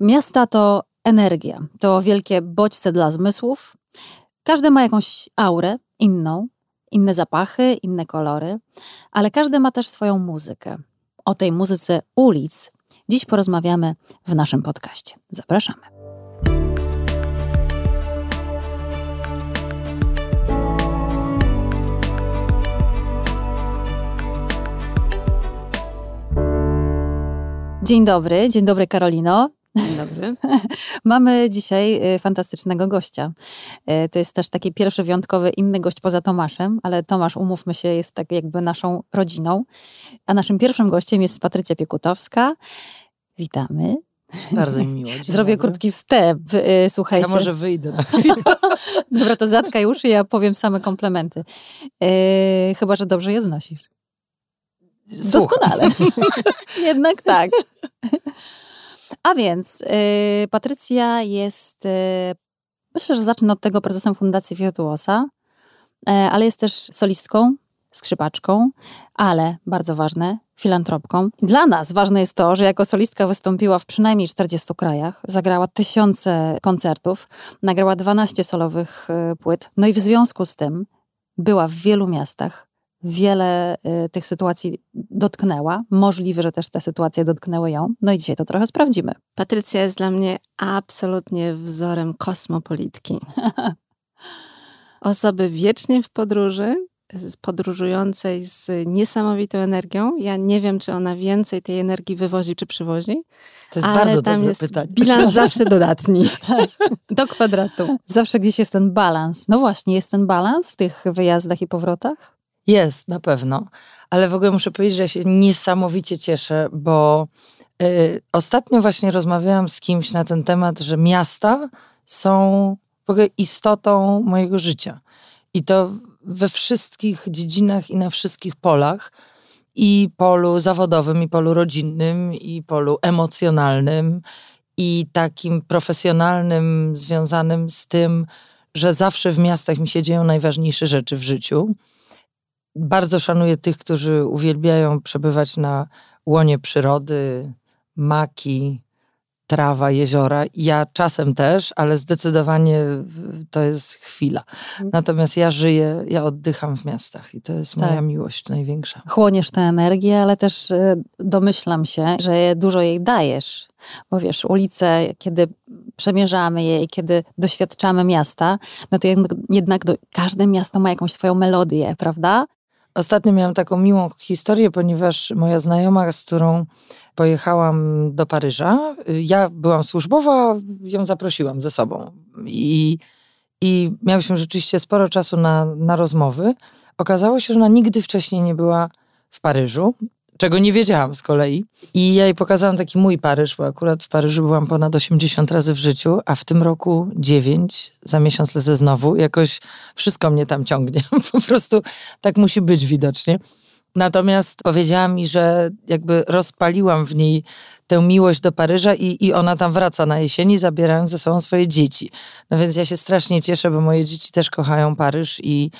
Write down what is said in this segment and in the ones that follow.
Miasta to energia, to wielkie bodźce dla zmysłów. Każdy ma jakąś aurę inną, inne zapachy, inne kolory, ale każdy ma też swoją muzykę. O tej muzyce ulic dziś porozmawiamy w naszym podcaście. Zapraszamy. Dzień dobry, dzień dobry Karolino. Dzień dobry. Mamy dzisiaj y, fantastycznego gościa. Y, to jest też taki pierwszy wyjątkowy inny gość poza Tomaszem, ale Tomasz, umówmy się, jest tak jakby naszą rodziną. A naszym pierwszym gościem jest Patrycja Piekutowska. Witamy. Bardzo mi miło. Zrobię dobry. krótki wstęp. y, Słuchajcie. Ja może wyjdę. Dobra, to zatkaj uszy, ja powiem same komplementy. Chyba, że dobrze je znosisz. Doskonale. Jednak tak. A więc y, Patrycja jest, y, myślę, że zacznę od tego prezesem Fundacji Wirtuosa, y, ale jest też solistką, skrzypaczką, ale bardzo ważne, filantropką. Dla nas ważne jest to, że jako solistka wystąpiła w przynajmniej 40 krajach, zagrała tysiące koncertów, nagrała 12 solowych y, płyt, no i w związku z tym była w wielu miastach, wiele y, tych sytuacji dotknęła. Możliwe, że też te sytuacje dotknęły ją. No i dzisiaj to trochę sprawdzimy. Patrycja jest dla mnie absolutnie wzorem kosmopolitki. Osoby wiecznie w podróży, podróżującej z niesamowitą energią. Ja nie wiem, czy ona więcej tej energii wywozi, czy przywozi. To jest ale bardzo tam dobre jest pytanie. bilans zawsze dodatni. Do kwadratu. Zawsze gdzieś jest ten balans. No właśnie, jest ten balans w tych wyjazdach i powrotach? Jest, na pewno. Ale w ogóle muszę powiedzieć, że się niesamowicie cieszę, bo y, ostatnio właśnie rozmawiałam z kimś na ten temat, że miasta są w ogóle istotą mojego życia. I to we wszystkich dziedzinach i na wszystkich polach. I polu zawodowym, i polu rodzinnym, i polu emocjonalnym, i takim profesjonalnym, związanym z tym, że zawsze w miastach mi się dzieją najważniejsze rzeczy w życiu. Bardzo szanuję tych, którzy uwielbiają przebywać na łonie przyrody, maki, trawa, jeziora. Ja czasem też, ale zdecydowanie to jest chwila. Natomiast ja żyję, ja oddycham w miastach i to jest Tak. moja miłość największa. Chłoniesz tę energię, ale też y, domyślam się, że dużo jej dajesz. Bo wiesz, ulice, kiedy przemierzamy je i kiedy doświadczamy miasta, no to jednak, jednak do, każde miasto ma jakąś swoją melodię, prawda? Ostatnio miałam taką miłą historię, ponieważ moja znajoma, z którą pojechałam do Paryża, ja byłam służbowa, ją zaprosiłam ze sobą. I, i miałyśmy rzeczywiście sporo czasu na, na rozmowy. Okazało się, że ona nigdy wcześniej nie była w Paryżu, czego nie wiedziałam z kolei. I ja jej pokazałam taki mój Paryż, bo akurat w Paryżu byłam ponad 80 razy w życiu, a w tym roku 9, za miesiąc lecę znowu. Jakoś wszystko mnie tam ciągnie. Po prostu tak musi być widocznie. Natomiast powiedziała mi, że jakby rozpaliłam w niej tę miłość do Paryża i, i ona tam wraca na jesieni, zabierając ze sobą swoje dzieci. No więc ja się strasznie cieszę, bo moje dzieci też kochają Paryż i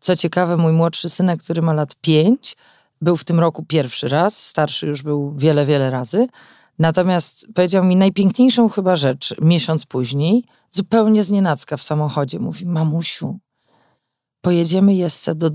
co ciekawe, mój młodszy synek, który ma lat pięć, był w tym roku pierwszy raz, starszy już był wiele, wiele razy. Natomiast powiedział mi najpiękniejszą chyba rzecz miesiąc później, zupełnie znienacka w samochodzie. Mówi, mamusiu, pojedziemy jeszcze do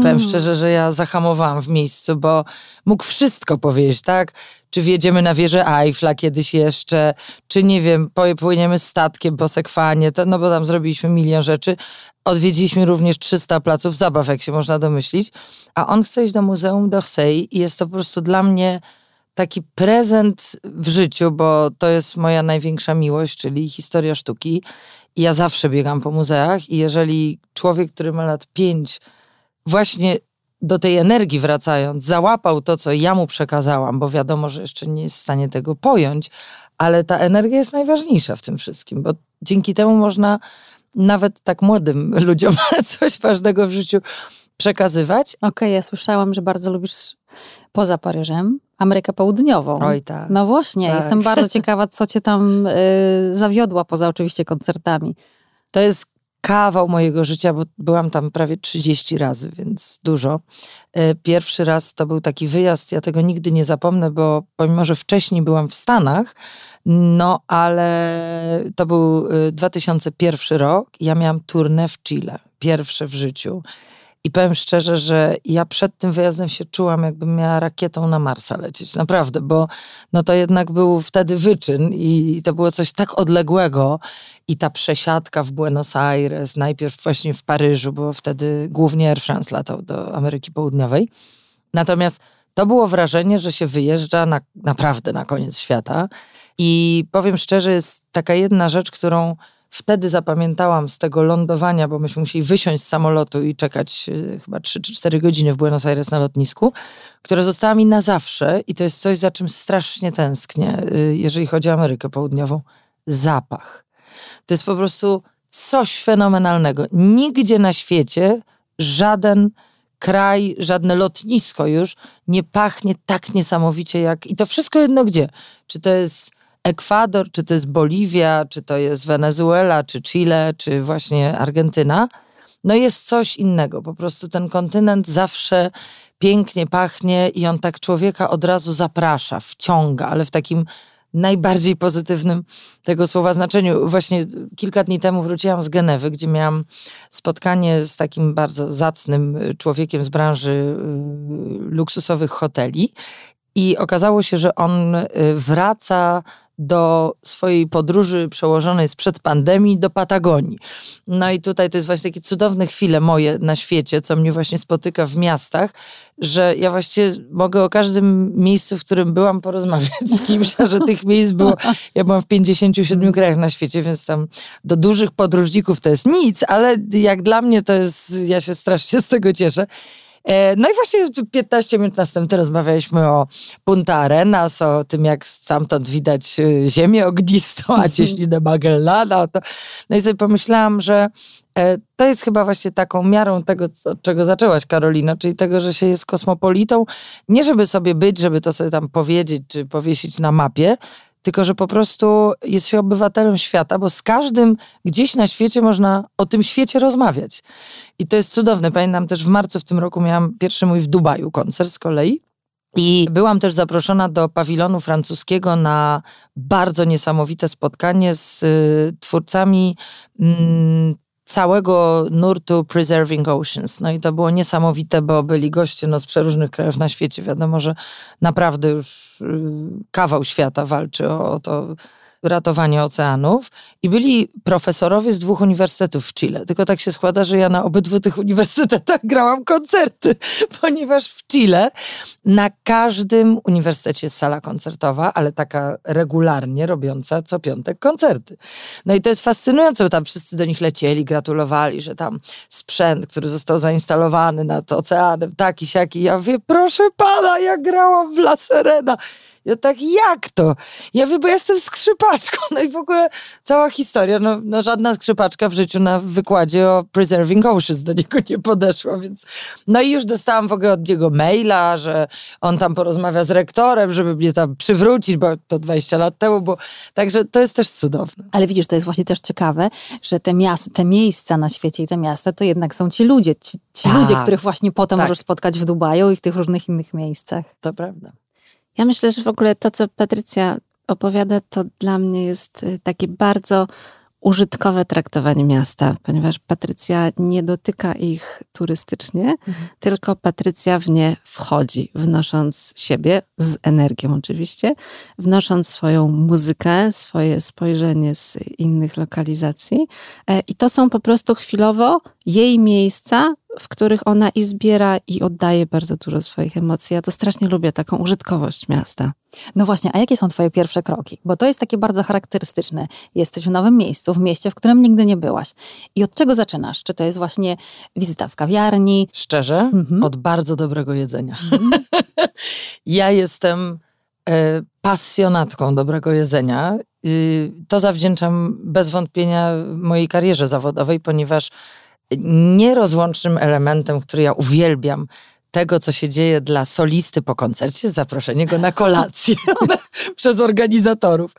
Powiem Mm. szczerze, że ja zahamowałam w miejscu, bo mógł wszystko powiedzieć, tak? Czy wjedziemy na wieżę Eiffla kiedyś jeszcze, czy nie wiem, płyniemy statkiem po Sekwanie, to, no bo tam zrobiliśmy milion rzeczy. Odwiedziliśmy również 300 placów zabaw, jak się można domyślić. A on chce iść do Muzeum d'Orsay i jest to po prostu dla mnie taki prezent w życiu, bo to jest moja największa miłość, czyli historia sztuki. I ja zawsze biegam po muzeach i jeżeli człowiek, który ma lat pięć, właśnie do tej energii wracając, załapał to, co ja mu przekazałam, bo wiadomo, że jeszcze nie jest w stanie tego pojąć, ale ta energia jest najważniejsza w tym wszystkim, bo dzięki temu można nawet tak młodym ludziom coś ważnego w życiu przekazywać. Okej, ja słyszałam, że bardzo lubisz poza Paryżem Amerykę Południową. Oj tak. No właśnie, Tak. jestem bardzo ciekawa, co cię tam y, zawiodła, poza oczywiście koncertami. To jest kawał mojego życia, bo byłam tam prawie 30 razy, więc dużo. E, pierwszy raz to był taki wyjazd, ja tego nigdy nie zapomnę, bo pomimo, że wcześniej byłam w Stanach, no ale to był 2001 e, rok ja miałam turnę w Chile, pierwsze w życiu. I powiem szczerze, że ja przed tym wyjazdem się czułam, jakbym miała rakietą na Marsa lecieć. Naprawdę, bo no to jednak był wtedy wyczyn i to było coś tak odległego. I ta przesiadka w Buenos Aires, najpierw właśnie w Paryżu, bo wtedy głównie Air France latał do Ameryki Południowej. Natomiast to było wrażenie, że się wyjeżdża na, naprawdę na koniec świata. I powiem szczerze, jest taka jedna rzecz, którą wtedy zapamiętałam z tego lądowania, bo myśmy musieli wysiąść z samolotu i czekać e, chyba 3 czy 4 godziny w Buenos Aires na lotnisku, które została mi na zawsze i to jest coś, za czym strasznie tęsknię, e, jeżeli chodzi o Amerykę Południową. Zapach. To jest po prostu coś fenomenalnego. Nigdzie na świecie żaden kraj, żadne lotnisko już nie pachnie tak niesamowicie jak. I to wszystko jedno gdzie. Czy to jest Ekwador, czy to jest Boliwia, czy to jest Wenezuela, czy Chile, czy właśnie Argentyna, no jest coś innego. Po prostu ten kontynent zawsze pięknie pachnie i on tak człowieka od razu zaprasza, wciąga, ale w takim najbardziej pozytywnym tego słowa znaczeniu. Właśnie kilka dni temu wróciłam z Genewy, gdzie miałam spotkanie z takim bardzo zacnym człowiekiem z branży y, luksusowych hoteli. I okazało się, że on y, wraca do swojej podróży przełożonej sprzed pandemii do Patagonii. No i tutaj to jest właśnie takie cudowne chwile moje na świecie, co mnie właśnie spotyka w miastach, że ja właściwie mogę o każdym miejscu, w którym byłam, porozmawiać z kimś, a że tych miejsc było, ja byłam w 57 krajach na świecie, więc tam do dużych podróżników to jest nic, ale jak dla mnie to jest, ja się strasznie z tego cieszę. E, no i właśnie 15 minut następnie rozmawialiśmy o Punta Arenas, o tym, jak stamtąd widać e, ziemię ognistą, a cieśninę Magellana. No i sobie pomyślałam, że e, to jest chyba właśnie taką miarą tego, od czego zaczęłaś, Karolina, czyli tego, że się jest kosmopolitą. Nie żeby sobie być, żeby to sobie tam powiedzieć, czy powiesić na mapie, tylko że po prostu jest się obywatelem świata, bo z każdym gdzieś na świecie można o tym świecie rozmawiać. I to jest cudowne. Pamiętam też w marcu w tym roku miałam pierwszy mój w Dubaju koncert z kolei. I byłam też zaproszona do pawilonu francuskiego na bardzo niesamowite spotkanie z y, twórcami mm, całego nurtu Preserving Oceans. No i to było niesamowite, bo byli goście no, z przeróżnych krajów na świecie. Wiadomo, że naprawdę już y, kawał świata walczy o, o to ratowanie oceanów i byli profesorowie z dwóch uniwersytetów w Chile. Tylko tak się składa, że ja na obydwu tych uniwersytetach grałam koncerty, ponieważ w Chile na każdym uniwersytecie jest sala koncertowa, ale taka regularnie robiąca co piątek koncerty. No i to jest fascynujące, bo tam wszyscy do nich lecieli, gratulowali, że tam sprzęt, który został zainstalowany nad oceanem, taki, siaki. Ja wie, proszę pana, ja grałam w La Serena. Ja tak, jak to? Ja wiem, bo ja jestem skrzypaczką. No i w ogóle cała historia. No, no żadna skrzypaczka w życiu na wykładzie o Preserving Oceans do niego nie podeszła, więc... No i już dostałam w ogóle od niego maila, że on tam porozmawia z rektorem, żeby mnie tam przywrócić, bo to 20 lat temu, bo... Także to jest też cudowne. Ale widzisz, to jest właśnie też ciekawe, że te, miasta, te miejsca na świecie i te miasta, to jednak są ci ludzie, ci, ci tak. ludzie, których właśnie potem tak. możesz spotkać w Dubaju i w tych różnych innych miejscach. To prawda. Ja myślę, że w ogóle to, co Patrycja opowiada, to dla mnie jest y, takie bardzo użytkowe traktowanie miasta, ponieważ Patrycja nie dotyka ich turystycznie, mhm. tylko Patrycja w nie wchodzi, wnosząc siebie, z energią oczywiście, wnosząc swoją muzykę, swoje spojrzenie z innych lokalizacji. E, I to są po prostu chwilowo jej miejsca, w których ona i zbiera, i oddaje bardzo dużo swoich emocji. Ja to strasznie lubię, taką użytkowość miasta. No właśnie, a jakie są Twoje pierwsze kroki? Bo to jest takie bardzo charakterystyczne. Jesteś w nowym miejscu, w mieście, w którym nigdy nie byłaś. I od czego zaczynasz? Czy to jest właśnie wizyta w kawiarni? Szczerze? Mhm. Od bardzo dobrego jedzenia. Mhm. ja jestem e, pasjonatką dobrego jedzenia. Y, to zawdzięczam bez wątpienia mojej karierze zawodowej, ponieważ nierozłącznym elementem, który ja uwielbiam, tego, co się dzieje dla solisty po koncercie, zaproszenie go na kolację przez organizatorów.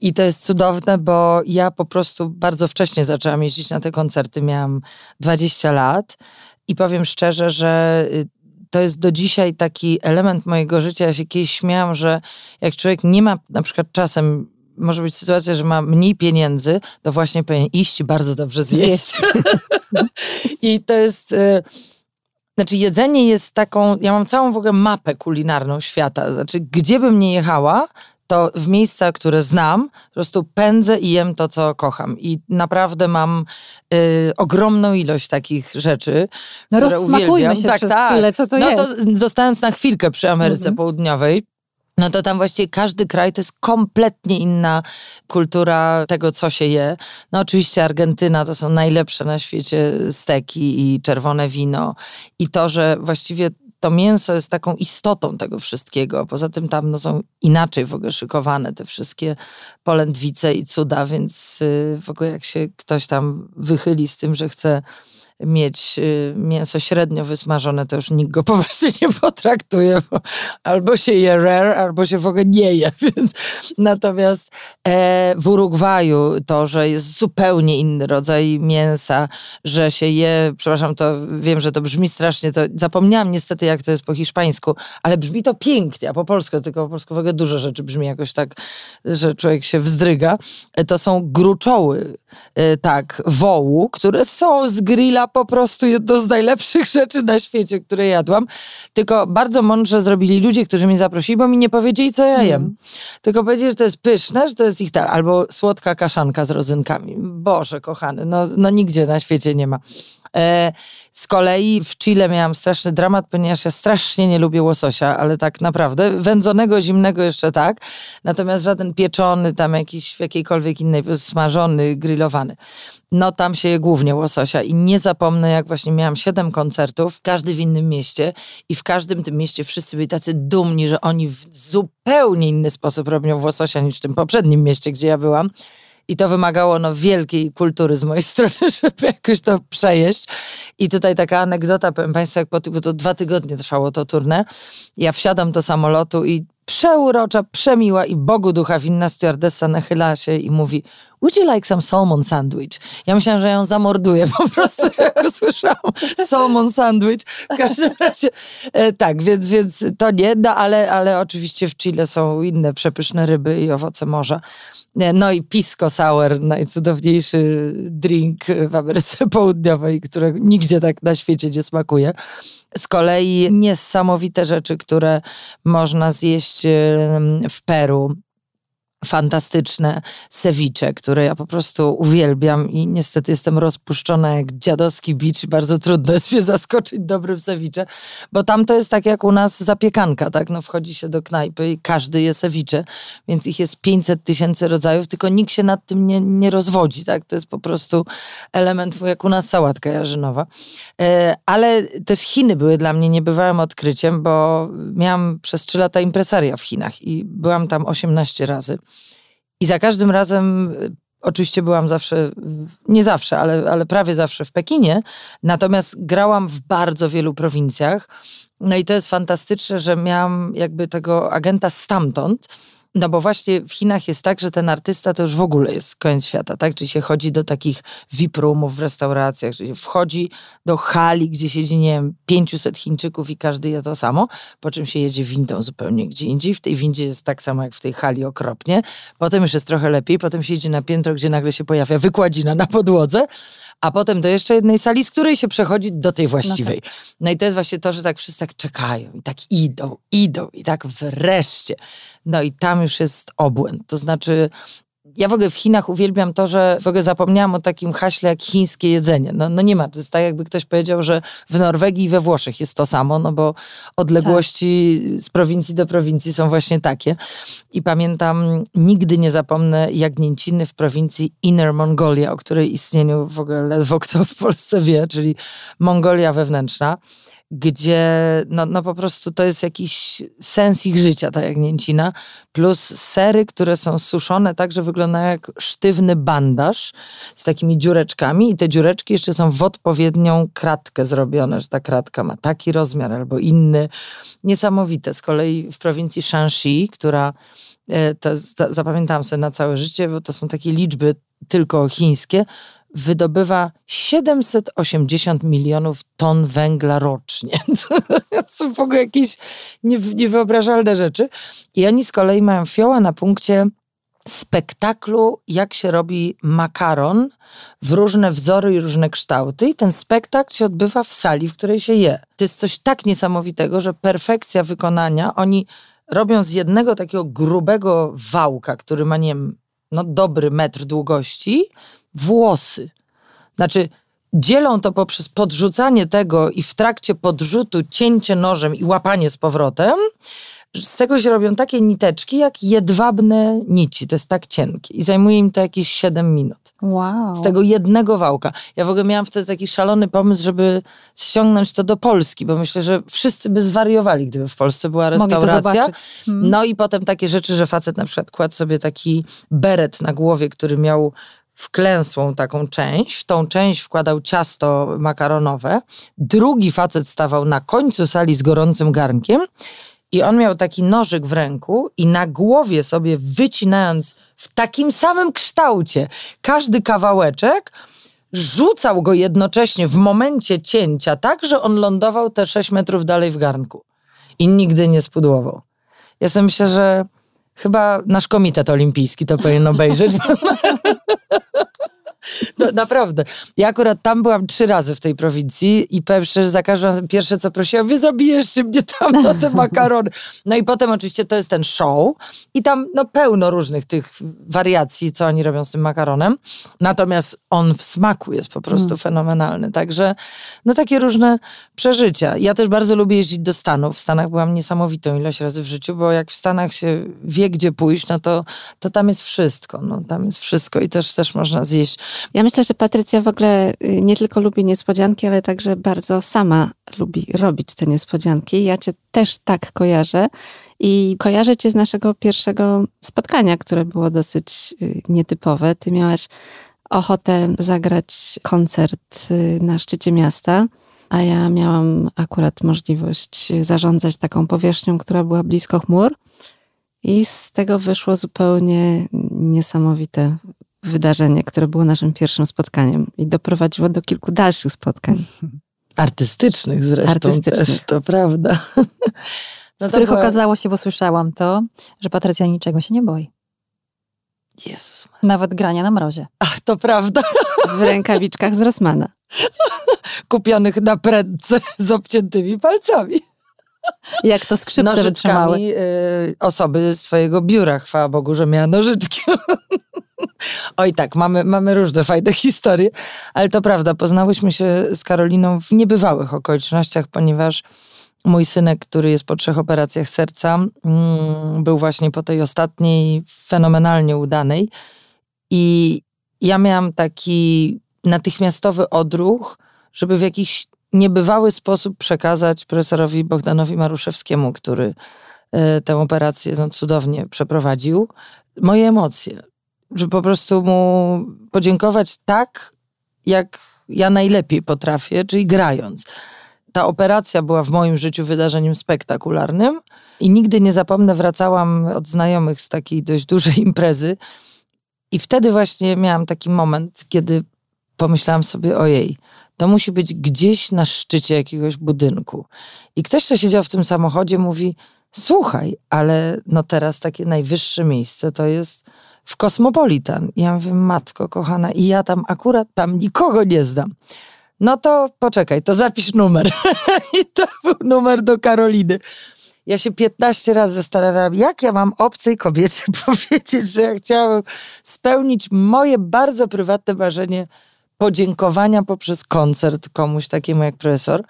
I to jest cudowne, bo ja po prostu bardzo wcześnie zaczęłam jeździć na te koncerty. Miałam 20 lat i powiem szczerze, że y, to jest do dzisiaj taki element mojego życia. Ja się kiedyś śmiałam, że jak człowiek nie ma na przykład czasem może być sytuacja, że ma mniej pieniędzy, to właśnie powinien iść i bardzo dobrze zjeść. I to jest... Y, znaczy jedzenie jest taką, ja mam całą w ogóle mapę kulinarną świata. Znaczy gdzie bym nie jechała, to w miejsca, które znam, po prostu pędzę i jem to, co kocham. I naprawdę mam y, ogromną ilość takich rzeczy. No rozsmakujmy się tak, przez tak. chwilę, co to no jest. To zostając na chwilkę przy Ameryce -hmm. Południowej, no to tam właściwie każdy kraj to jest kompletnie inna kultura tego, co się je. No oczywiście Argentyna to są najlepsze na świecie steki i czerwone wino. I to, że właściwie to mięso jest taką istotą tego wszystkiego. Poza tym tam no, są inaczej w ogóle szykowane te wszystkie polędwice i cuda, więc y, w ogóle jak się ktoś tam wychyli z tym, że chce mieć y, mięso średnio wysmażone, to już nikt go poważnie nie potraktuje, bo albo się je rare, albo się w ogóle nie je. Więc natomiast e, w Urugwaju to, że jest zupełnie inny rodzaj mięsa, że się je, przepraszam, to wiem, że to brzmi strasznie, to zapomniałam niestety, jak to jest po hiszpańsku, ale brzmi to pięknie, a po polsku, tylko po polsku w ogóle dużo rzeczy brzmi jakoś tak, że człowiek się wzdryga. E, to są gruczoły, e, tak, wołu, które są z grilla po prostu jedno z najlepszych rzeczy na świecie, które jadłam. Tylko bardzo mądrze zrobili ludzie, którzy mnie zaprosili, bo mi nie powiedzieli, co ja jem. Mm. Tylko powiedzieli, że to jest pyszne, że to jest ich tal. Albo słodka kaszanka z rodzynkami. Boże, kochany, no, no nigdzie na świecie nie ma. E, z kolei w Chile miałam straszny dramat, ponieważ ja strasznie nie lubię łososia, ale tak naprawdę. Wędzonego, zimnego jeszcze tak. Natomiast żaden pieczony, tam jakiś w jakiejkolwiek innej, smażony, grillowany. No tam się je głównie łososia i nie zapomnę, jak właśnie miałam siedem koncertów, każdy w innym mieście i w każdym tym mieście wszyscy byli tacy dumni, że oni w zupełnie inny sposób robią łososia niż w tym poprzednim mieście, gdzie ja byłam. I to wymagało no, wielkiej kultury z mojej strony, żeby jakoś to przejeść. I tutaj taka anegdota, powiem Państwu, jak po, bo to dwa tygodnie trwało to turnę. Ja wsiadam do samolotu i przeurocza, przemiła i Bogu ducha winna stewardessa nachyla się i mówi would you like some salmon sandwich? Ja myślałam, że ją zamorduję po prostu, jak usłyszałam salmon sandwich. W każdym razie e, tak, więc, więc to nie, no, ale, ale oczywiście w Chile są inne przepyszne ryby i owoce morza. E, no i pisco sour, najcudowniejszy drink w Ameryce Południowej, którego nigdzie tak na świecie nie smakuje. Z kolei niesamowite rzeczy, które można zjeść w Peru fantastyczne sewicze, które ja po prostu uwielbiam i niestety jestem rozpuszczona jak dziadowski bicz bardzo trudno jest mnie zaskoczyć dobrym sewicze, bo tam to jest tak jak u nas zapiekanka, tak? No wchodzi się do knajpy i każdy je sewicze, więc ich jest 500 tysięcy rodzajów, tylko nikt się nad tym nie, nie rozwodzi, tak? To jest po prostu element, jak u nas sałatka jarzynowa. E, ale też Chiny były dla mnie niebywałym odkryciem, bo miałam przez 3 lata impresaria w Chinach i byłam tam 18 razy. I za każdym razem y, Oczywiście byłam zawsze, nie zawsze, ale, ale prawie zawsze w Pekinie, natomiast grałam w bardzo wielu prowincjach. No i to jest fantastyczne, że miałam jakby tego agenta stamtąd, no bo właśnie w Chinach jest tak, że ten artysta to już w ogóle jest koniec świata, tak? Czyli się chodzi do takich VIP roomów w restauracjach, czyli wchodzi do hali, gdzie siedzi, nie wiem, 500 Chińczyków i każdy je to samo, po czym się jedzie windą zupełnie gdzie indziej. W tej windzie jest tak samo jak w tej hali okropnie. Potem już jest trochę lepiej, potem się idzie na piętro, gdzie nagle się pojawia wykładzina na podłodze, a potem do jeszcze jednej sali, z której się przechodzi do tej właściwej. No, tak. no i to jest właśnie to, że tak wszyscy tak czekają i tak idą, idą i tak wreszcie. No i tam już jest obłęd. To znaczy ja w ogóle w Chinach uwielbiam to, że w ogóle zapomniałam o takim haśle jak chińskie jedzenie. No, no nie ma, to jest tak jakby ktoś powiedział, że w Norwegii i we Włoszech jest to samo, no bo odległości tak. z prowincji do prowincji są właśnie takie. I pamiętam, nigdy nie zapomnę jagnięciny w prowincji Inner Mongolia, o której istnieniu w ogóle ledwo kto w Polsce wie, czyli Mongolia wewnętrzna gdzie no, no po prostu to jest jakiś sens ich życia, ta jagnięcina, plus sery, które są suszone tak, że wyglądają jak sztywny bandaż z takimi dziureczkami i te dziureczki jeszcze są w odpowiednią kratkę zrobione, że ta kratka ma taki rozmiar albo inny. Niesamowite. Z kolei w prowincji Shanxi, która e, to, zapamiętałam sobie na całe życie, bo to są takie liczby tylko chińskie, wydobywa 780 milionów ton węgla rocznie. To są w ogóle jakieś niewyobrażalne rzeczy. I oni z kolei mają fioła na punkcie spektaklu, jak się robi makaron w różne wzory i różne kształty. I ten spektakl się odbywa w sali, w której się je. To jest coś tak niesamowitego, że perfekcja wykonania, oni robią z jednego takiego grubego wałka, który ma, nie wiem, no dobry metr długości, włosy. Znaczy, dzielą to poprzez podrzucanie tego i w trakcie podrzutu cięcie nożem i łapanie z powrotem. Z tego się robią takie niteczki, jak jedwabne nici. To jest tak cienkie. I zajmuje im to jakieś 7 minut. Wow. Z tego jednego wałka. Ja w ogóle miałam wtedy taki szalony pomysł, żeby ściągnąć to do Polski, bo myślę, że wszyscy by zwariowali, gdyby w Polsce była restauracja. Hmm. No i potem takie rzeczy, że facet na przykład kładł sobie taki beret na głowie, który miał wklęsłą taką część, w tą część wkładał ciasto makaronowe, drugi facet stawał na końcu sali z gorącym garnkiem i on miał taki nożyk w ręku i na głowie sobie wycinając w takim samym kształcie każdy kawałeczek, rzucał go jednocześnie w momencie cięcia tak, że on lądował te 6 metrów dalej w garnku i nigdy nie spudłował. Ja sobie myślę, że chyba nasz komitet olimpijski to powinien obejrzeć. Naprawdę. Ja akurat tam byłam trzy razy w tej prowincji i powiem szczerze, za każdym razem pierwsze co prosiłam, wy zabijesz mnie tam na te makarony. No i potem oczywiście to jest ten show i tam no pełno różnych tych wariacji, co oni robią z tym makaronem. Natomiast on w smaku jest po prostu mm. fenomenalny. Także no takie różne przeżycia. Ja też bardzo lubię jeździć do Stanów. W Stanach byłam niesamowitą ilość razy w życiu, bo jak w Stanach się wie, gdzie pójść, no to, to tam jest wszystko. No, tam jest wszystko i też, też można zjeść ja myślę, że Patrycja w ogóle y, nie tylko lubi niespodzianki, ale także bardzo sama lubi robić te niespodzianki. Ja cię też tak kojarzę i kojarzę cię z naszego pierwszego spotkania, które było dosyć y, nietypowe. Ty miałaś ochotę zagrać koncert y, na szczycie miasta, a ja miałam akurat możliwość zarządzać taką powierzchnią, która była blisko chmur. I z tego wyszło zupełnie niesamowite wydarzenie, które było naszym pierwszym spotkaniem i doprowadziło do kilku dalszych spotkań. Artystycznych zresztą Artystycznych. też, to prawda. No Z których okazało się, bo słyszałam to, że Patrycja niczego się nie boi. Jest. Nawet grania na mrozie. Ach, to prawda. W rękawiczkach z Rosmana. Kupionych na prędce z obciętymi palcami. Jak to skrzypce wytrzymały. Y, osoby z twojego biura, chwała Bogu, że miała nożyczki. Oj tak, mamy, mamy różne fajne historie, ale to prawda, poznałyśmy się z Karoliną w niebywałych okolicznościach, ponieważ mój synek, który jest po trzech operacjach serca, mm, był właśnie po tej ostatniej fenomenalnie udanej i ja miałam taki natychmiastowy odruch, żeby w jakiś niebywały sposób przekazać profesorowi Bogdanowi Maruszewskiemu, który e, tę operację no, cudownie przeprowadził, moje emocje że po prostu mu podziękować tak, jak ja najlepiej potrafię, czyli grając. Ta operacja była w moim życiu wydarzeniem spektakularnym i nigdy nie zapomnę, wracałam od znajomych z takiej dość dużej imprezy i wtedy właśnie miałam taki moment, kiedy pomyślałam sobie, ojej, to musi być gdzieś na szczycie jakiegoś budynku. I ktoś, kto siedział w tym samochodzie, mówi: Słuchaj, ale no teraz takie najwyższe miejsce to jest w Kosmopolitan. I ja mówię, matko kochana, i ja tam akurat tam nikogo nie znam. No to poczekaj, to zapisz numer. I to był numer do Karoliny. Ja się 15 razy zastanawiałam, jak ja mam obcej kobiecie powiedzieć, że ja chciałabym spełnić moje bardzo prywatne marzenie podziękowania poprzez koncert komuś takiemu jak profesor.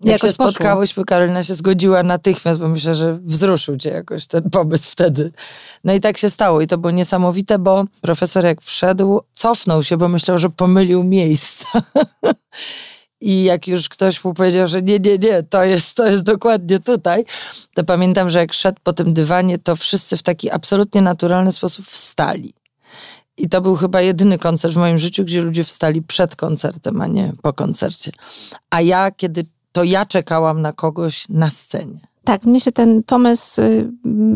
Jak jakoś się spotkałyśmy, Karolina się zgodziła natychmiast, bo myślę, że wzruszył cię jakoś ten pomysł wtedy. No i tak się stało i to było niesamowite, bo profesor jak wszedł, cofnął się, bo myślał, że pomylił miejsca. I jak już ktoś mu powiedział, że nie, nie, nie, to jest, to jest dokładnie tutaj, to pamiętam, że jak szedł po tym dywanie, to wszyscy w taki absolutnie naturalny sposób wstali. I to był chyba jedyny koncert w moim życiu, gdzie ludzie wstali przed koncertem, a nie po koncercie. A ja, kiedy to ja czekałam na kogoś na scenie. Tak, mnie się ten pomysł y,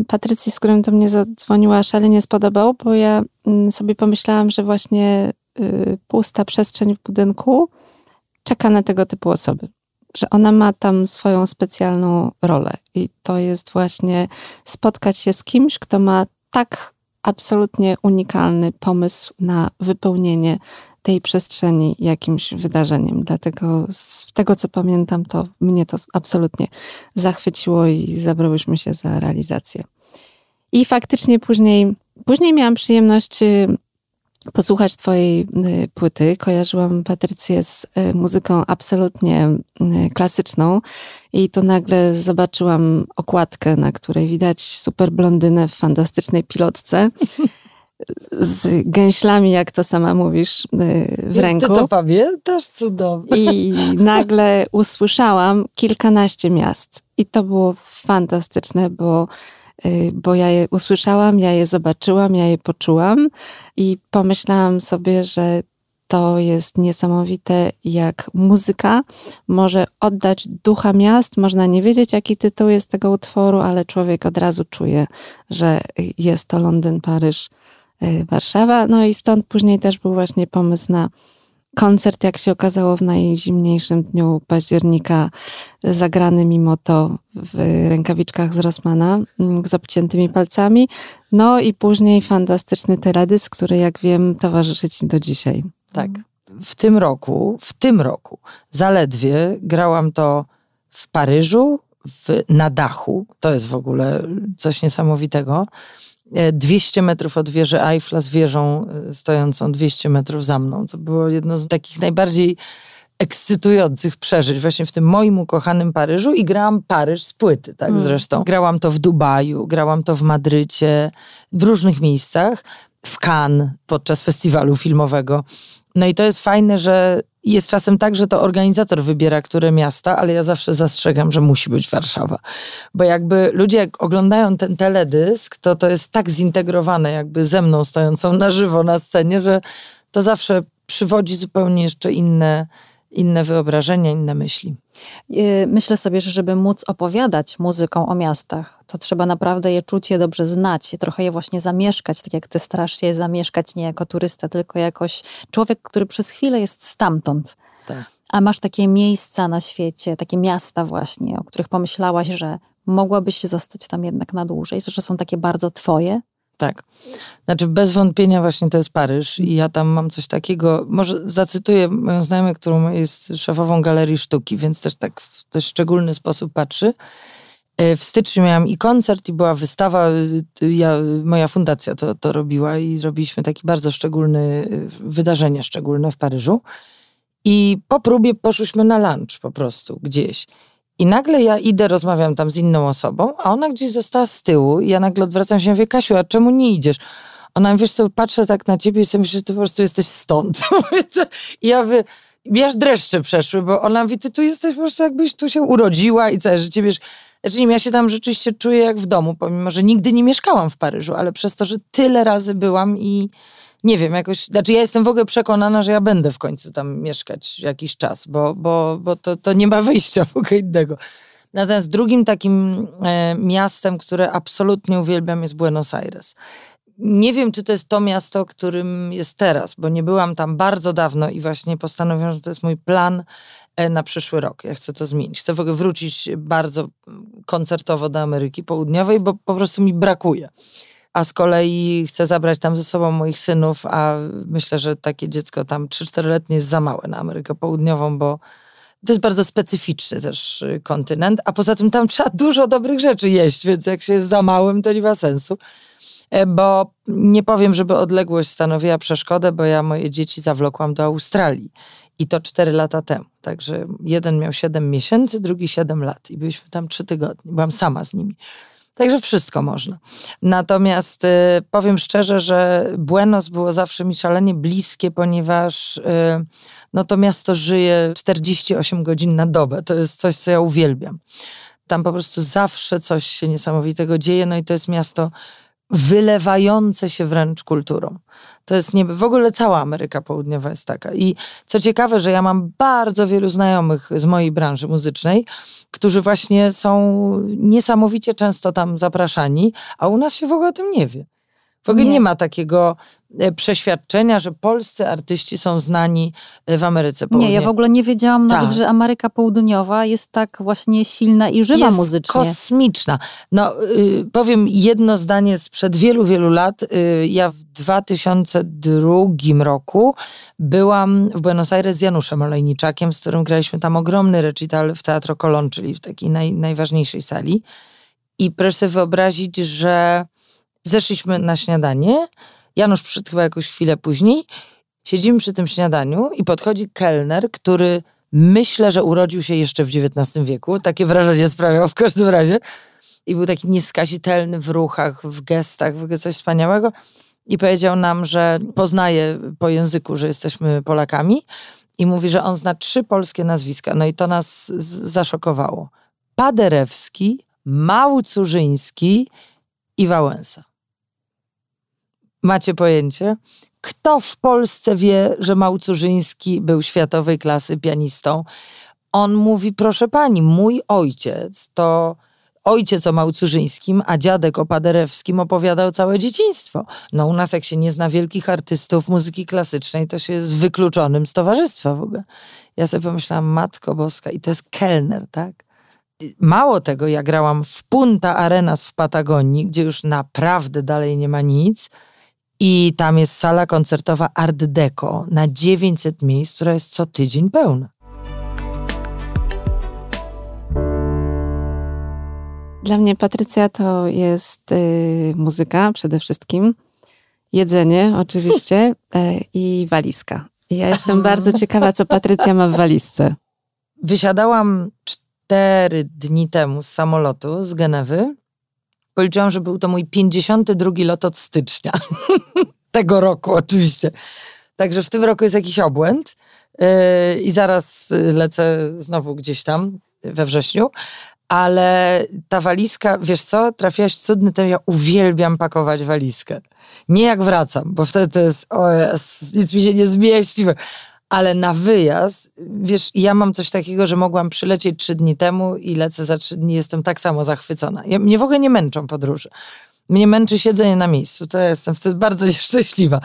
Patrycji, z którym do mnie zadzwoniła, szalenie spodobał, bo ja mm, sobie pomyślałam, że właśnie y, pusta przestrzeń w budynku czeka na tego typu osoby. Że ona ma tam swoją specjalną rolę i to jest właśnie spotkać się z kimś, kto ma tak absolutnie unikalny pomysł na wypełnienie tej przestrzeni jakimś wydarzeniem. Dlatego z tego, co pamiętam, to mnie to absolutnie zachwyciło i zabrałyśmy się za realizację. I faktycznie później, później miałam przyjemność y, posłuchać Twojej y, płyty. Kojarzyłam Patrycję z y, muzyką absolutnie klasyczną i tu nagle zobaczyłam okładkę, na której widać super blondynę w fantastycznej pilotce. z gęślami, jak to sama mówisz, y, w ręku. Ty to pamiętasz? Cudownie. I nagle usłyszałam kilkanaście miast. I to było fantastyczne, bo, y, bo ja je usłyszałam, ja je zobaczyłam, ja je poczułam i pomyślałam sobie, że to jest niesamowite, jak muzyka może oddać ducha miast. Można nie wiedzieć, jaki tytuł jest tego utworu, ale człowiek od razu czuje, że jest to Londyn, Paryż, Y, Warszawa. No i stąd później też był właśnie pomysł na koncert, jak się okazało, w najzimniejszym dniu października, zagrany mimo to w rękawiczkach z Rossmana, mm, z obciętymi palcami. No i później fantastyczny teledysk, który jak wiem towarzyszy ci do dzisiaj. Tak. W tym roku, w tym roku zaledwie grałam to w Paryżu, w, na dachu. To jest w ogóle coś niesamowitego. 200 e, metrów od wieży Eiffla z wieżą e, stojącą 200 metrów za mną. To było jedno z takich najbardziej ekscytujących przeżyć właśnie w tym moim ukochanym Paryżu i grałam Paryż z płyty, tak mm. zresztą. Grałam to w Dubaju, grałam to w Madrycie, w różnych miejscach, w Cannes podczas festiwalu filmowego. No i to jest fajne, że jest czasem tak, że to organizator wybiera, które miasta, ale ja zawsze zastrzegam, że musi być Warszawa. Bo jakby ludzie, jak oglądają ten teledysk, to to jest tak zintegrowane jakby ze mną stojącą na żywo na scenie, że to zawsze przywodzi zupełnie jeszcze inne inne wyobrażenia, inne myśli. Y, myślę sobie, że żeby móc opowiadać muzyką o miastach, to trzeba naprawdę je czuć, je dobrze znać, trochę je właśnie zamieszkać, tak jak ty starasz się je zamieszkać nie jako turysta, tylko jakoś człowiek, który przez chwilę jest stamtąd. Tak. A masz takie miejsca na świecie, takie miasta właśnie, o których pomyślałaś, że mogłabyś zostać tam jednak na dłużej, że są takie bardzo twoje, tak. Znaczy bez wątpienia właśnie to jest Paryż i ja tam mam coś takiego, może zacytuję moją znajomą, którą jest szefową Galerii Sztuki, więc też tak w dość szczególny sposób patrzy. E, w styczniu miałam i koncert, i była wystawa. E, ja, moja fundacja to, to robiła i zrobiliśmy takie bardzo szczególne wydarzenie szczególne w Paryżu. I po próbie poszłyśmy na lunch po prostu gdzieś. I nagle ja idę, rozmawiam tam z inną osobą, a ona gdzieś została z tyłu i ja nagle odwracam się i mówię, Kasiu, a czemu nie idziesz? Ona, wiesz co, patrzę tak na ciebie i sobie myślę, że ty po prostu jesteś stąd. I ja wy, aż dreszcze przeszły, bo ona mówi, ty tu jesteś po prostu jakbyś tu się urodziła i całe życie, wiesz, znaczy ja się tam rzeczywiście czuję jak w domu, pomimo, że nigdy nie mieszkałam w Paryżu, ale przez to, że tyle razy byłam i nie wiem, jakoś, znaczy ja jestem w ogóle przekonana, że ja będę w końcu tam mieszkać jakiś czas, bo, bo, bo to, to nie ma wyjścia w ogóle innego. Natomiast drugim takim e, miastem, które absolutnie uwielbiam jest Buenos Aires. Nie wiem, czy to jest to miasto, którym jest teraz, bo nie byłam tam bardzo dawno i właśnie postanowiłam, że to jest mój plan e, na przyszły rok. Ja chcę to zmienić. Chcę w ogóle wrócić bardzo koncertowo do Ameryki Południowej, bo po prostu mi brakuje a z kolei chcę zabrać tam ze sobą moich synów, a myślę, że takie dziecko tam 3-4-letnie jest za małe na Amerykę Południową, bo to jest bardzo specyficzny też y, kontynent, a poza tym tam trzeba dużo dobrych rzeczy jeść, więc jak się jest za małym, to nie ma sensu. E, bo nie powiem, żeby odległość stanowiła przeszkodę, bo ja moje dzieci zawlokłam do Australii. I to 4 lata temu. Także jeden miał 7 miesięcy, drugi 7 lat. I byliśmy tam 3 tygodnie. Byłam sama z nimi. Także wszystko można. Natomiast y, powiem szczerze, że Buenos było zawsze mi szalenie bliskie, ponieważ y, no to miasto żyje 48 godzin na dobę. To jest coś, co ja uwielbiam. Tam po prostu zawsze coś się niesamowitego dzieje, no i to jest miasto wylewające się wręcz kulturą. To jest nie, w ogóle cała Ameryka Południowa jest taka. I co ciekawe, że ja mam bardzo wielu znajomych z mojej branży muzycznej, którzy właśnie są niesamowicie często tam zapraszani, a u nas się w ogóle o tym nie wie. W ogóle nie, nie ma takiego e, przeświadczenia, że polscy artyści są znani e, w Ameryce Południowej. Nie, ja w ogóle nie wiedziałam tak. nawet, że Ameryka Południowa jest tak właśnie silna i żywa jest muzycznie. kosmiczna. No, y, powiem jedno zdanie sprzed wielu, wielu lat. Y, ja w 2002 roku byłam w Buenos Aires z Januszem Olejniczakiem, z którym graliśmy tam ogromny recital w Teatro Colón, czyli w takiej naj, najważniejszej sali. I proszę sobie wyobrazić, że Zeszliśmy na śniadanie. Janusz przyszedł chyba jakąś chwilę później. Siedzimy przy tym śniadaniu i podchodzi kelner, który myślę, że urodził się jeszcze w XIX wieku. Takie wrażenie sprawiał w każdym razie. I był taki nieskazitelny w ruchach, w gestach, w ogóle coś wspaniałego. I powiedział nam, że poznaje po języku, że jesteśmy Polakami. I mówi, że on zna trzy polskie nazwiska. No i to nas zaszokowało. Paderewski, Małcurzyński i Wałęsa. Macie pojęcie? Kto w Polsce wie, że Małcurzyński był światowej klasy pianistą? On mówi, proszę pani, mój ojciec to ojciec o Małcurzyńskim, a dziadek o Paderewskim opowiadał całe dzieciństwo. No u nas jak się nie zna wielkich artystów muzyki klasycznej, to się jest wykluczonym z towarzystwa w ogóle. Ja sobie pomyślałam, Matko Boska, i to jest kelner, tak? Mało tego, ja grałam w Punta Arenas w Patagonii, gdzie już naprawdę dalej nie ma nic, i tam jest sala koncertowa Art Deco na 900 miejsc, która jest co tydzień pełna. Dla mnie Patrycja to jest y, muzyka przede wszystkim, jedzenie oczywiście y, i walizka. Ja jestem bardzo ciekawa, co Patrycja ma w walizce. Wysiadałam cztery dni temu z samolotu z Genewy Policzyłam, że był to mój 52 lot od stycznia. Tego roku oczywiście. Także w tym roku jest jakiś obłęd yy, i zaraz lecę znowu gdzieś tam we wrześniu. Ale ta walizka, wiesz co, trafiłaś cudny ten, ja uwielbiam pakować walizkę. Nie jak wracam, bo wtedy to jest, o jest, nic mi się nie zmieści ale na wyjazd, wiesz, ja mam coś takiego, że mogłam przylecieć trzy dni temu i lecę za trzy dni, jestem tak samo zachwycona. Ja, mnie w ogóle nie męczą podróże. Mnie męczy siedzenie na miejscu, to ja jestem wtedy bardzo nieszczęśliwa.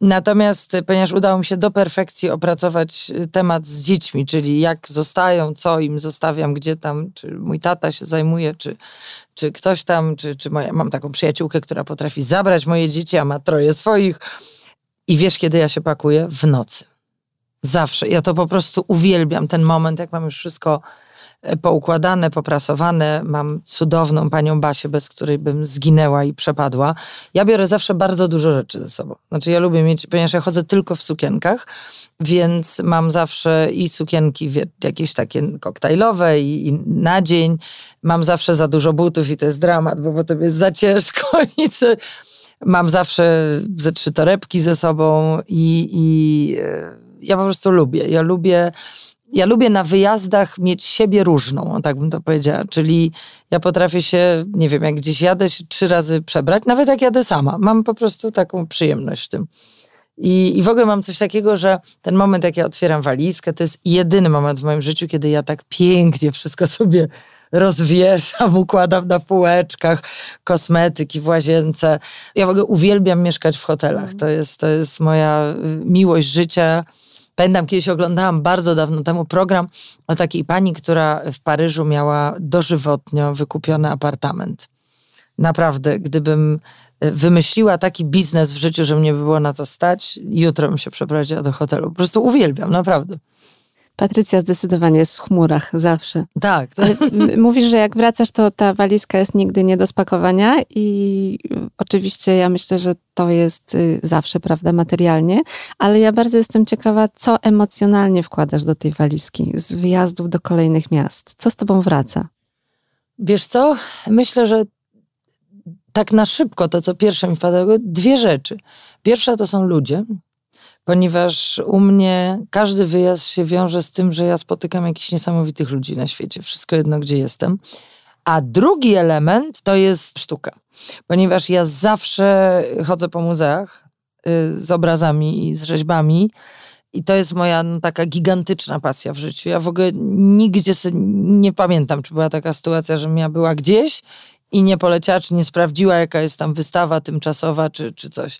Natomiast ponieważ udało mi się do perfekcji opracować temat z dziećmi, czyli jak zostają, co im zostawiam, gdzie tam, czy mój tata się zajmuje, czy, czy ktoś tam, czy, czy moja, mam taką przyjaciółkę, która potrafi zabrać moje dzieci, a ma troje swoich. I wiesz, kiedy ja się pakuję? W nocy. Zawsze. Ja to po prostu uwielbiam ten moment, jak mam już wszystko e, poukładane, poprasowane. Mam cudowną panią Basię, bez której bym zginęła i przepadła. Ja biorę zawsze bardzo dużo rzeczy ze sobą. Znaczy ja lubię mieć, ponieważ ja chodzę tylko w sukienkach, więc mam zawsze i sukienki jakieś takie koktajlowe i, i na dzień. Mam zawsze za dużo butów i to jest dramat, bo potem jest za ciężko i Mam zawsze ze trzy torebki ze sobą i, i e, ja po prostu lubię. Ja lubię, ja lubię na wyjazdach mieć siebie różną, tak bym to powiedziała. Czyli ja potrafię się, nie wiem, jak gdzieś jadę, się trzy razy przebrać, nawet jak jadę sama. Mam po prostu taką przyjemność w tym. I, I w ogóle mam coś takiego, że ten moment, jak ja otwieram walizkę, to jest jedyny moment w moim życiu, kiedy ja tak pięknie wszystko sobie rozwieszam, układam na półeczkach, kosmetyki w łazience. Ja w ogóle uwielbiam mieszkać w hotelach. To jest, to jest moja y, miłość życia. Pamiętam, kiedyś oglądałam bardzo dawno temu program o takiej pani, która w Paryżu miała dożywotnio wykupiony apartament. Naprawdę, gdybym e, wymyśliła taki biznes w życiu, że mnie by było na to stać, jutro bym się przeprowadziła do hotelu. Po prostu uwielbiam, naprawdę. Patrycja zdecydowanie jest w chmurach, zawsze. Tak. Mówisz, że jak wracasz, to ta walizka jest nigdy nie do spakowania i oczywiście ja myślę, że to jest y, zawsze, prawda, materialnie, ale ja bardzo jestem ciekawa, co emocjonalnie wkładasz do tej walizki z wyjazdów do kolejnych miast. Co z tobą wraca? Wiesz co? Myślę, że tak na szybko, to co pierwsze mi wpadało, dwie rzeczy. Pierwsza to są ludzie, ponieważ u mnie każdy wyjazd się wiąże z tym, że ja spotykam jakichś niesamowitych ludzi na świecie. Wszystko jedno, gdzie jestem. A drugi element to jest sztuka, ponieważ ja zawsze chodzę po muzeach y, z obrazami i z rzeźbami. I to jest moja no, taka gigantyczna pasja w życiu. Ja w ogóle nigdzie nie pamiętam, czy była taka sytuacja, że ja była gdzieś i nie poleciała, czy nie sprawdziła, jaka jest tam wystawa tymczasowa, czy, czy coś.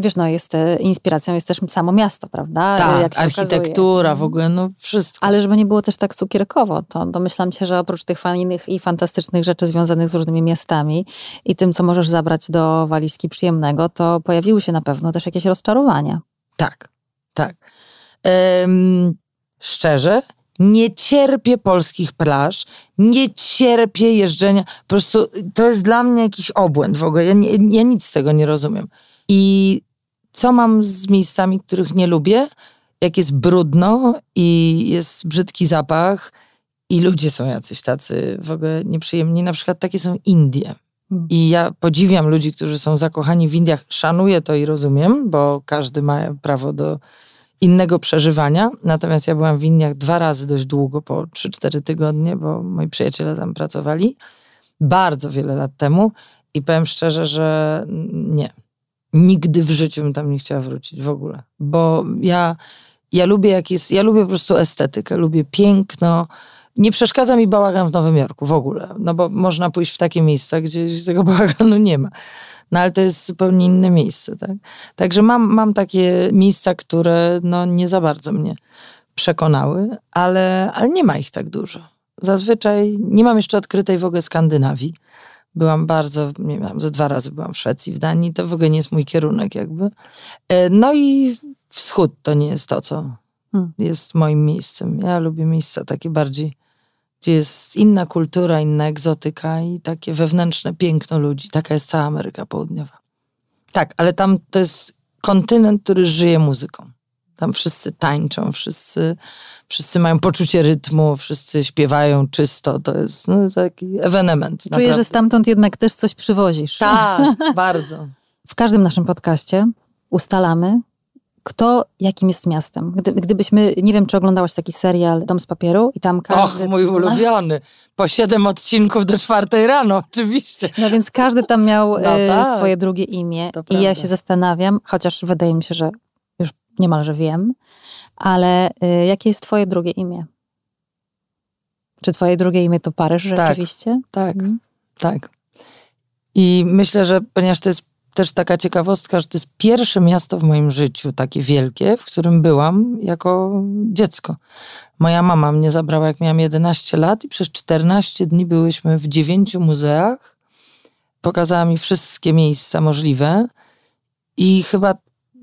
Wiesz, no jest, e, inspiracją jest też samo miasto, prawda? Tak, Jak architektura, okazuje. w ogóle, no wszystko. Ale żeby nie było też tak cukierkowo, to domyślam się, że oprócz tych fajnych i fantastycznych rzeczy związanych z różnymi miastami i tym, co możesz zabrać do walizki przyjemnego, to pojawiły się na pewno też jakieś rozczarowania. Tak, tak. Um, szczerze, nie cierpię polskich plaż, nie cierpię jeżdżenia. Po prostu to jest dla mnie jakiś obłęd w ogóle. Ja, ja nic z tego nie rozumiem. I co mam z miejscami, których nie lubię? Jak jest brudno i jest brzydki zapach i ludzie są jacyś tacy w ogóle nieprzyjemni. Na przykład takie są Indie. Hmm. I ja podziwiam ludzi, którzy są zakochani w Indiach. Szanuję to i rozumiem, bo każdy ma prawo do innego przeżywania. Natomiast ja byłam w Indiach dwa razy dość długo, po 3-4 tygodnie, bo moi przyjaciele tam pracowali. Bardzo wiele lat temu. I powiem szczerze, że nie nigdy w życiu bym tam nie chciała wrócić w ogóle. Bo ja, ja lubię jak jest, ja lubię po prostu estetykę, lubię piękno. Nie przeszkadza mi bałagan w Nowym Jorku w ogóle, no bo można pójść w takie miejsca, gdzie tego bałaganu nie ma. No ale to jest zupełnie inne miejsce, tak? Także mam, mam takie miejsca, które no nie za bardzo mnie przekonały, ale, ale nie ma ich tak dużo. Zazwyczaj nie mam jeszcze odkrytej w ogóle Skandynawii. Byłam bardzo, nie wiem, ze dwa razy byłam w Szwecji, w Danii, to w ogóle nie jest mój kierunek jakby. E, no i wschód to nie jest to, co hmm. jest moim miejscem. Ja lubię miejsca takie bardziej, gdzie jest inna kultura, inna egzotyka i takie wewnętrzne piękno ludzi. Taka jest cała Ameryka Południowa. Tak, ale tam to jest kontynent, który żyje muzyką. Tam wszyscy tańczą, wszyscy, wszyscy mają poczucie rytmu, wszyscy śpiewają czysto. To jest no, taki ewenement. Czuję, naprawdę. że stamtąd jednak też coś przywozisz. Tak, bardzo. W każdym naszym podcaście ustalamy, kto jakim jest miastem. Gdy, gdybyśmy, nie wiem, czy oglądałaś taki serial Dom z papieru i tam każdy... Och, mój ulubiony. Po siedem odcinków do czwartej rano, oczywiście. No więc każdy tam miał no e, tak. swoje drugie imię. To i prawda. ja się zastanawiam, chociaż wydaje mi się, że niemalże wiem, ale y, jakie jest twoje drugie imię? Czy twoje drugie imię to Paryż tak, rzeczywiście? Tak, mhm. tak. I myślę, że ponieważ to jest też taka ciekawostka, że to jest pierwsze miasto w moim życiu, takie wielkie, w którym byłam jako dziecko. Moja mama mnie zabrała, jak miałam 11 lat, i przez 14 dni byłyśmy w dziewięciu muzeach. Pokazała mi wszystkie miejsca możliwe. I chyba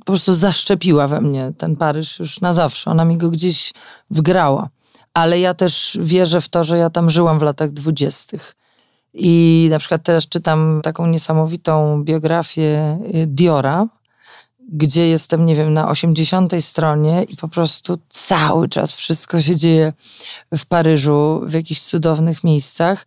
po prostu zaszczepiła we mnie ten Paryż już na zawsze. Ona mi go gdzieś wgrała. Ale ja też wierzę w to, że ja tam żyłam w latach dwudziestych. I na przykład teraz czytam taką niesamowitą biografię y, Diora, gdzie jestem, nie wiem, na 80 stronie i po prostu cały czas wszystko się dzieje w Paryżu, w jakichś cudownych miejscach.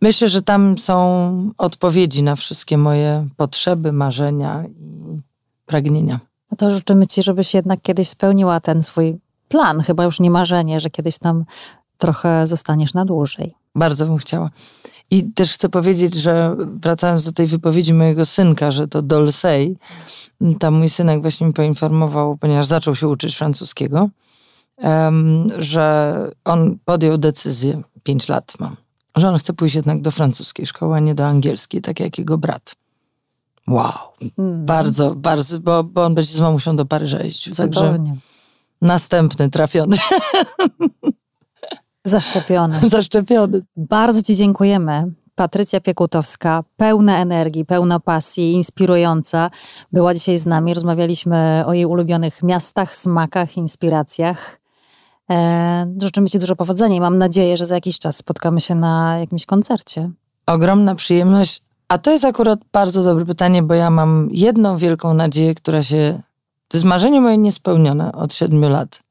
Myślę, że tam są odpowiedzi na wszystkie moje potrzeby, marzenia i pragnienia. No to życzymy Ci, żebyś jednak kiedyś spełniła ten swój plan, chyba już nie marzenie, że kiedyś tam trochę zostaniesz na dłużej. Bardzo bym chciała. I też chcę powiedzieć, że wracając do tej wypowiedzi mojego synka, że to Dolsey, tam mój synek właśnie mi poinformował, ponieważ zaczął się uczyć francuskiego, że on podjął decyzję, pięć lat ma, że on chce pójść jednak do francuskiej szkoły, a nie do angielskiej, tak jak jego brat. Wow. Mm. Bardzo, bardzo, bo, bo on będzie z mamusią do Paryża jeździł. Cudownie. Następny trafiony. Zaszczepiony. Zaszczepiony. Bardzo Ci dziękujemy. Patrycja Piekutowska, pełna energii, pełna pasji, inspirująca, była dzisiaj z nami. Rozmawialiśmy o jej ulubionych miastach, smakach, inspiracjach. E, życzymy Ci dużo powodzenia i mam nadzieję, że za jakiś czas spotkamy się na jakimś koncercie. Ogromna przyjemność. A to jest akurat bardzo dobre pytanie, bo ja mam jedną wielką nadzieję, która się. To jest marzenie moje niespełnione od siedmiu lat.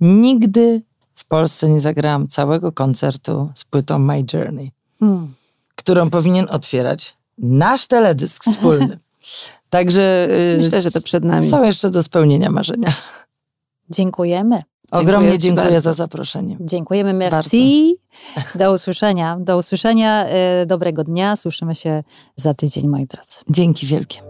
Nigdy w Polsce nie zagrałam całego koncertu z płytą My Journey, hmm. którą powinien otwierać nasz teledysk wspólny. Także y, Myślę, że to przed nami. są jeszcze do spełnienia marzenia. Dziękujemy. Ogromnie dziękuję bardzo. za zaproszenie. Dziękujemy, merci. Do usłyszenia. Do usłyszenia. y, Dobrego dnia. Słyszymy się za tydzień, moi drodzy. Dzięki wielkie.